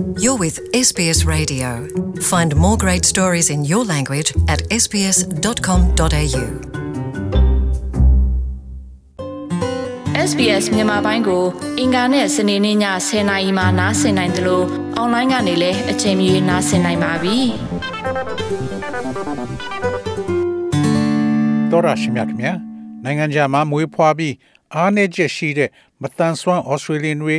You're with SBS Radio. Find more great stories in your language at sbs.com.au. SBS မြန်မာပိုင်းကို အင်ကာနဲ့စနေနေ့ည10:00နာရီမှနားဆင်နိုင်တယ်လို့အွန်လိုင်းကနေလည်းအချိန်မီနားဆင်နိုင်ပါပြီ။တော်ရရှိမြတ်မြနိုင်ငံခြားမှာမွေးဖွားပြီးအားနည်းချက်ရှိတဲ့မတန်ဆွမ်းဩစတြေးလျတွေ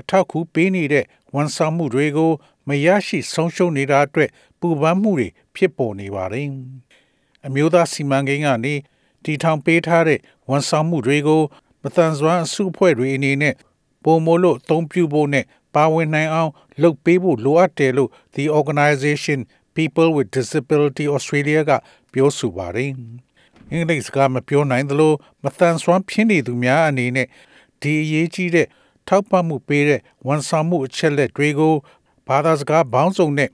အထောက်အကူပေးနေတဲ့ ဝန်ဆောင်မှုတွေကိုမရရှိဆုံးရှုံးနေတာအတွက်ပူပန်မှုတွေဖြစ်ပေါ်နေပါတယ်။အမျိုးသားစီမံကိန်းကနေတီထောင်ပေးထားတဲ့ဝန်ဆောင်မှုတွေကိုမတန်စွမ်းအစုအဖွဲ့တွေအနေနဲ့ပုံမလို့အသုံးပြုဖို့နဲ့ပါဝင်နိုင်အောင်လုပ်ပေးဖို့လိုအပ်တယ်လို့ The Organization People with Disability Australia ကပြောဆိုပါတယ်။အင်္ဂလိပ်စကားမပြောနိုင်သလိုမတန်ဆွမ်းဖြစ်နေသူများအနေနဲ့ဒီအရေးကြီးတဲ့ ထောက်ပံ့မှုပေးတဲ့ဝန်ဆောင်မှုအချက်လက်တွေကိုဘာသာစကားဘောင်းစုံနဲ့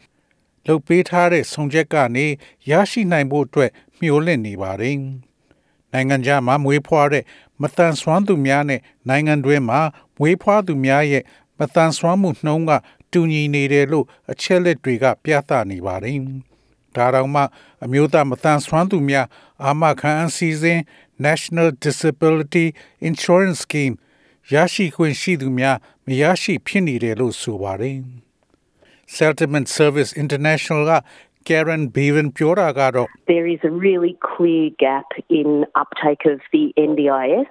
လုပ်ပေးထားတဲ့ဆောင်ချက်ကနေရရှိနိုင်ဖို့အတွက်မျှော်လင့်နေပါတယ်။နိုင်ငံခြားမှာမွေးဖွားတဲ့မတန်ဆွမ်းသူများနဲ့နိုင်ငံတွင်းမှာမွေးဖွားသူများရဲ့မတန်ဆွမ်းမှုနှုန်းကတူညီနေတယ်လို့အချက်လက်တွေက ပြသနေပါတယ်။ဒါတောင်မှ အမျိုးသားမတန်ဆွမ်းသူများအာမခံအစည်းအဝေး National Disability Insurance Scheme ရရှိခွင့်ရှိသူများမရရှိဖြစ်နေတယ်လို့ဆိုပါတယ်။ Settlement Service International က Karen Bevan ပြောတာကတော့ There is a really clear gap in uptake of the NDIS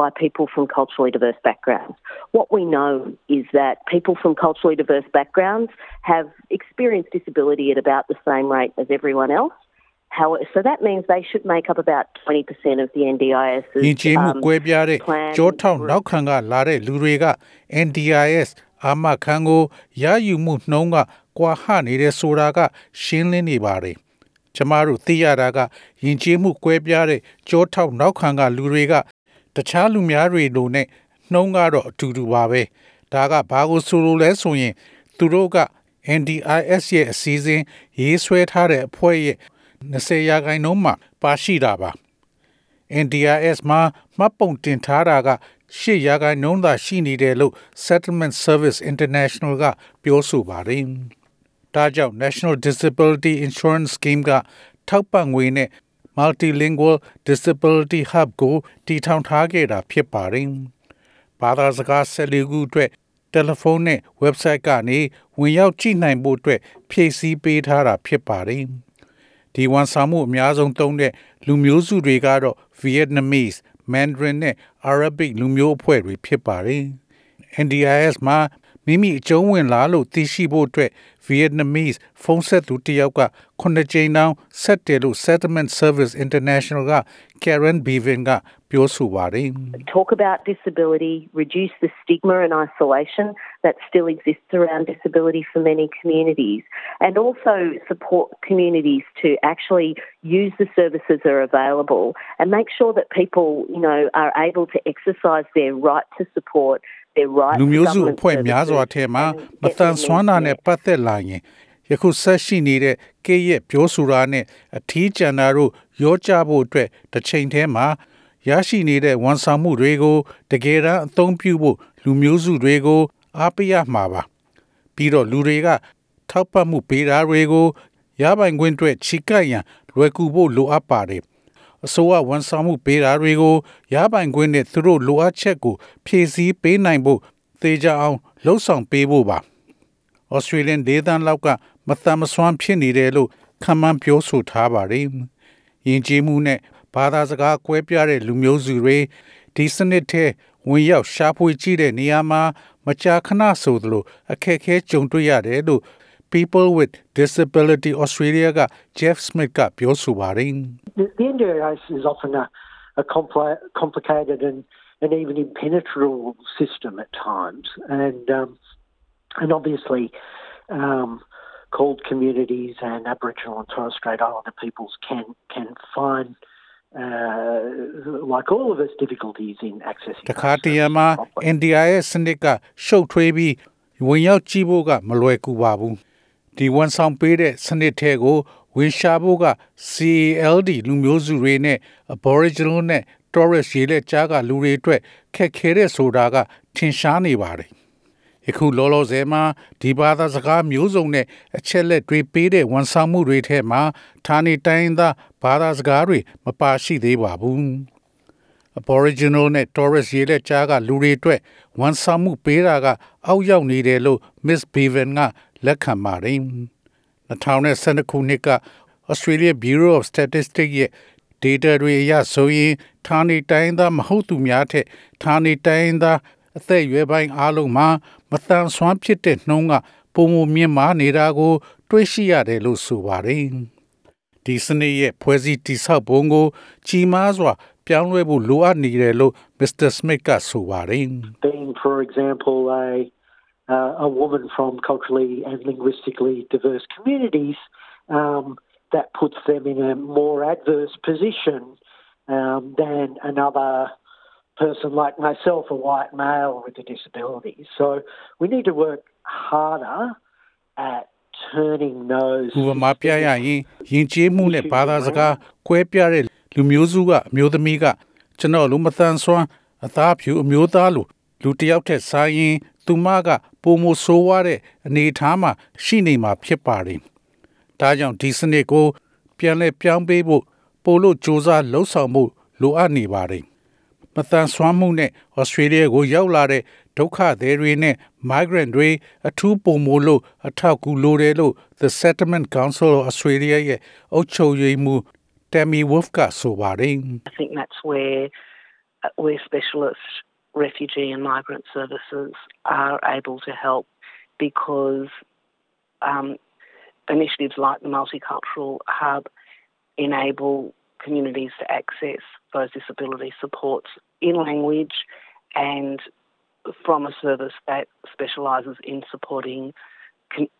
by people from culturally diverse backgrounds. What we know is that people from culturally diverse backgrounds have experienced disability at about the same rate as everyone else. How, so that means they should make up about 20% of the NDIS. ယဉ်ကျေးမှုကွဲပြားတဲ့ကြောထောက်နောက်ခံကလာတဲ့လူတွေက NDIS အာမခံကိုရယူမှုနှုန်းကကွာဟနေတဲ့ဆိုတာက ရှင်းလင်းနေပါတယ်။ကျမတို့သိရတာကယဉ်ကျေးမှုကွဲပြားတဲ့ကြောထောက်နောက်ခံကလူတွေကတခြားလူများတွေလိုနဲ့နှုံးကတော့အတူတူပါပဲ။ဒါကဘာကိုဆိုလိုလဲဆိုရင် သူတို့က NDIS ရဲ့အစည်းအဝေးရေးဆွဲထားတဲ့အဖွဲ့ရဲ့ 20ရာခိုင်နှုန်းမှပါရှိတာပါ NDIS မှာမှတ်ပုံတင်ထားတာက8ရာခိုင်နှုန်းသာရှိနေတယ်လို့ Settlement Service International ကပြောဆိုပါတယ်။ဒါကြောင့် National Disability Insurance Scheme ကထောက်ပံ့ငွေနဲ့ Multilingual Disability Hub ကိုတည်ထောင်ထားခဲ့တာဖြစ်ပါတယ်။ဘာသာစကား14ခုအတွက်တယ်လီဖုန်းနဲ့ website ကနေဝင်ရောက်ကြည့်နိုင်ဖို့အတွက်ဖြည့်ဆည်းပေးထားတာဖြစ်ပါတယ်။ ဒီဝန်ဆောင်မှုအများဆုံးသုံးတဲ့လူမျိုးစုတွေကတော့ Vietnamese, Mandarin နဲ့ Arabic လူမျိုးအဖွဲ့တွေဖြစ်ပါတယ်။ NDIS မှာမိမိအကျုံးဝင်လာလို့သိရှိဖို့အတွက် Vietnamese ဖုန်းဆက်သူတယောက်ကခုနှစ်ကြိမ်တောင်ဆက်တယ်လို့ Settlement Service International က Karen Bevan ကပြောဆိုပါတယ် Talk about disability, reduce the stigma and isolation that still exists around disability for many communities, and also support communities to actually use the services that are available and make sure that people, you know, are able to exercise their right to support လူမျိုးစုအဖွဲ့များစွာထဲမှာမတန်ဆွမ်းတာနဲ့ပတ်သက်လာရင်ယခုဆက်ရှိနေတဲ့ကေးရဲ့ပြောဆိုတာနဲ့အထီးကျန်တာတို့ရောကြဖို့အတွက်တစ်ချိန်တည်းမှာ ရရှိနေတဲ့ဝန်ဆောင်မှုတွေကိုတကယ်တမ်းအသုံးပြုဖို့လူမျိုးစုတွေကို အားပေးရမှာပါပြီးတော့လူတွေက ထောက်ပံ့မှုပေးတာတွေကိုရပိုင်ခွင့်အတွက်ချီကပ်ရန်လွယ်ကူဖို့လိုအပ်ပါတယ်အစိုးရဝန်ဆောင်မှုပေးတာတွေကိုရပိုင်ခွင့်နဲ့သူတို့လိုအပ်ချက်ကို ဖြည့်ဆည်းပေးနိုင်ဖို့သေချာအောင်လှုံ့ဆော်ပေးဖို့ပါ။ Australian ဒေသလောက်ကမတမ်းမစွမ်းဖြစ်နေတယ်လို့ခံမှန်းပြောဆိုထားပါတယ်။ယဉ်ကျေးမှုနဲ့ ဘာသာစကားကွဲပြားတဲ့လူမျိုးစုတွေဒီစနစ်ထဲဝင်ရောက်ရှာဖွေကြည့်တဲ့နေရာမှာမကြာခဏဆိုသလိုအခက်အခဲကြုံတွေ့ရတယ်လို့ People with Disability Australia က Jeff Smith ကပြောဆိုပါတယ် The, the NDIS is often a, a compli- complicated and, and even impenetrable system at times, and um, and obviously um, called communities and Aboriginal and Torres Strait Islander peoples can can find. Uh, like all of us, difficulties in accessing. တခါတရံမှာ NDIS စနစ်ကရှုပ်ထွေးပြီးဝင်ရောက်ကြည့်ဖို့ကမလွယ်ကူပါဘူးဒီဝန်ဆောင်ပေးတဲ့စနစ်ထဲကိုဝင်ရှာဖို့က CALD လူမျိုးစုတွေနဲ့ Aboriginal နဲ့ Torres ရေလက်ကြားကလူတွေအတွက်ခက်ခဲတဲ့ဆိုတာကထင်ရှားနေပါတယ် ယခုလောလောဆယ်မှာဒီဘာသာစကားမျိုးစုံနဲ့အချက်လက်တွေပေးတဲ့ဝန်ဆောင်မှုတွေထဲမှာဌာနေတိုင်းသားဘာသာစကားတွေမပါရှိသေးပါဘူး Aboriginal နဲ့ Torres ရေးလက်ကြားကလူတွေအတွက်ဝန်ဆောင်မှုပေးတာက အောက်ရောက်နေတယ်လို့ Miss Bevan ကလက်ခံပါတယ်2012ခုနှစ်က Australia Bureau of Statistics ရဲ့ data တွေအရဆိုရင်ဌာနေတိုင်းသားမဟုတ်သူများထက်ဌာနေတိုင်းသား အသက်အရွယ်ပိုင်းအားလုံးမှာမတန်ဆွမ်းဖြစ်တဲ့နှုံးကပုံမမြင့်မာနေတာကို တွေ့ရှိရတယ်လို့ဆိုပါတယ်ဒီစနစ်ရဲ့ဖွဲ့စည်းတိဆောက်ပုံကိုကြီးမားစွာပြောင်းလဲဖို့လိုအပ်နေတယ်လို့ Mr. Smith ကဆိုပါတယ် Being for example a uh, a woman from culturally and linguistically diverse communities um, that puts them in a more adverse position um, than another person like myself, a white male with a disability. So we need to work harder at turning those. ဥပမာပြရရင်ယဉ်ကျေးမှုနဲ့ဘာသာစကားကွဲပြားတဲ့လူမျိုးစုကအမျိုးသမီးကကျွန်တော်လူမတန်ဆွမ်းအသားဖြူအမျိုးသားလိုလူတယောက်ထက်စားရင် သူမကပုံမဆိုးဝါးတဲ့အနေအထားမှာရှိနေမှာဖြစ်ပါတယ်။ဒါကြောင့်ဒီစနစ်ကို ပြန်လဲပြောင်းပေးဖို့ပို့လို့စ조사လှုပ်ဆောင်မှုလိုအပ်နေပါတယ်။ မတန်ဆွမ်းမှုနဲ့ဩစတြေးလျကိုရောက်လာတဲ့ဒုက္ခသည်တွေနဲ့ migrant တွေအထူးပုံမို့လို့အထောက်အကူလိုတယ်လို့ The Settlement Council of Australia ရဲ့အုပ်ချုပ်ရေးမှူး Tammy Wolf ကဆိုပါတယ် I think that's where uh, where specialist refugee and migrant services are able to help because um, initiatives like the multicultural hub enable communities to access those disability supports in language and from a service that specialises in supporting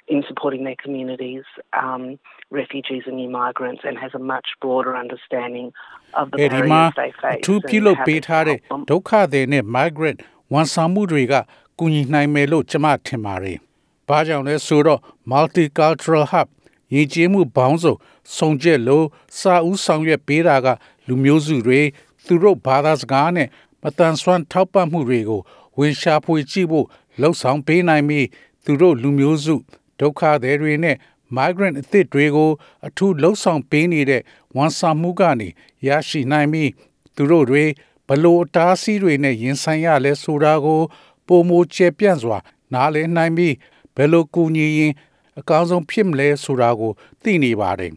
in supporting their communities, um, refugees and new migrants, and has a much broader understanding of the အဲဒီမှာ barriers they အ face. ထူး and ပြုလုပ် how ပေး to ထားတဲ့ help them. ဒုက္ခသည်နဲ့ migrant ဝန်ဆောင်မှုတွေကကူညီနိုင်မယ်လို့ကျွန်မထင်ပါတယ်။ဘာကြောင့်လဲဆိုတော့ multicultural hub ရည်ကြီးမှုဘောင်းစုံစုံကျက်လို့စာဦးဆောင်ရွက်ပေးတာက လူမျိုးစုတွေသူတို့ဘာသာစကားနဲ့မတန်ဆွမ်းထောက်ပံ့မှုတွေကိုဝင်ရှာဖွေကြည့်ဖို့လှုံ့ဆော်ပေးနိုင်ပြီးသူတို့လူမျိုးစုဒုက္ခသည်တွေနဲ့ migrant အသစ်တွေကို အထူးလှုံ့ဆော်ပေးနေတဲ့ဝန်ဆောင်မှုကနေရရှိနိုင်ပြီးသူတို့တွေဘလို့အတားအဆီးတွေနဲ့ရင်ဆိုင်ရလဲဆိုတာကိုပုံမကျပြန့်စွာ နားလည်နိုင်ပြီးဘယ်လိုကူညီရင် အကောင်းဆုံးဖြစ်မလဲဆိုတာကို သိနေပါတယ်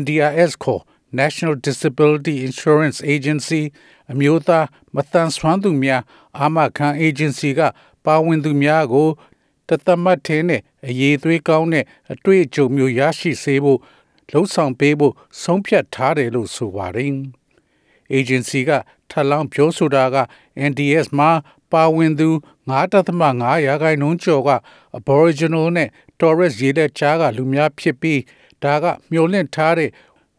NDIS ခေါ် National Disability Insurance Agency အမျိုးသားမတန်ဆွမ်းသူများအာမခံ agency ကပါဝင်သူများကိုတသမတ်ထင်းနဲ့အရေးသွေးကောင်းတဲ့အတွေ့အကြုံမျိုးရရှိစေဖို့လှုံ့ဆော်ပေးဖို့ဆုံးဖြတ်ထားတယ်လို့ဆိုပါတယ်။ agency ကထပ်လောင်းပြောဆိုတာက NDS မှာပါဝင်သူ9.5ရာခိုင်နှုန်းကျော်က Aboriginal နဲ့ Torres ရေးတဲ့ကြားကလူများဖြစ်ပြီးဒါကမျှော်လင့်ထားတဲ့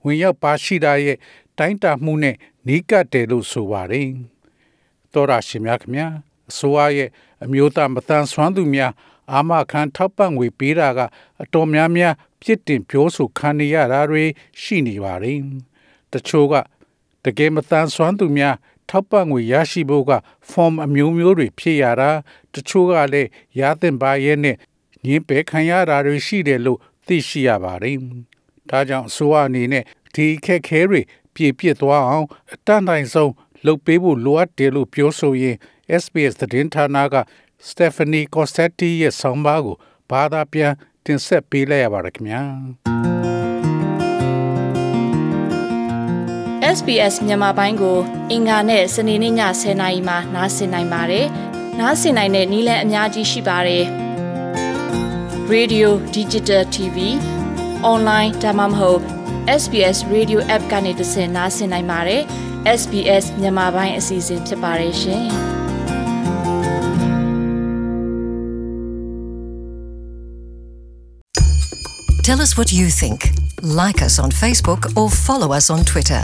ဝင်ရောက်ပါရှိတာရဲ့တိုင်းတာမှုနဲ့နီးကပ်တယ်လို့ဆိုပါတယ်။သောရရှိမြခင်ဗျာအစိုးရရဲ့အမျိုးသားမတန်ဆွမ်းသူများအာမခံထောက်ပံ့ငွေပေးတာကအတော်များများပြစ်တင်ပြောဆိုခံနေရတာတွေရှိနေပါတယ်။တချို့ကတကယ်မတန်ဆွမ်းသူများ ထောက်ပံ့ငွေရရှိဖို့က form အမျိုးမျိုးတွေဖြည့်ရတာတချို့ကလည်းရသင့်ပါရဲ့နဲ့ညင်းပယ်ခံရတာတွေရှိတယ်လို့သိရှိရပါတယ်။ဒါကြောင့်အစိုးရအနေနဲ့ဒီအခက်ခဲတွေပြည့်ပြည့်သွားအောင်အတတ်နိုင်ဆုံးလုပ်ပေးဖို့လိုအပ်တယ်လို့ပြောဆိုရင် SBS သတင်းဌာနက Stephanie Costetti ရဲ့ဆောင်းပါးကိုဘာသာပြန်တင်ဆက်ပေးလိုက်ရပါတယ်ခင်ဗျာ SBS မြန်မာပိုင်းကို အင်ကာနဲ့စနေနေ့ည10:00နာရီမှနားဆင်နိုင်ပါတယ်။နားဆင်နိုင်တဲ့နည်းလမ်းအများကြီးရှိပါတယ်။ Radio Digital TV Online ဒါမှမဟုတ် SBS Radio App ကနေတဆင့်နားဆင်နိုင်ပါတယ်။ SBS မြန်မာပိုင်းအစီအစဉ်ဖြစ်ပါတယ်ရှင်။ Tell us what you think. Like us on Facebook or follow us on Twitter.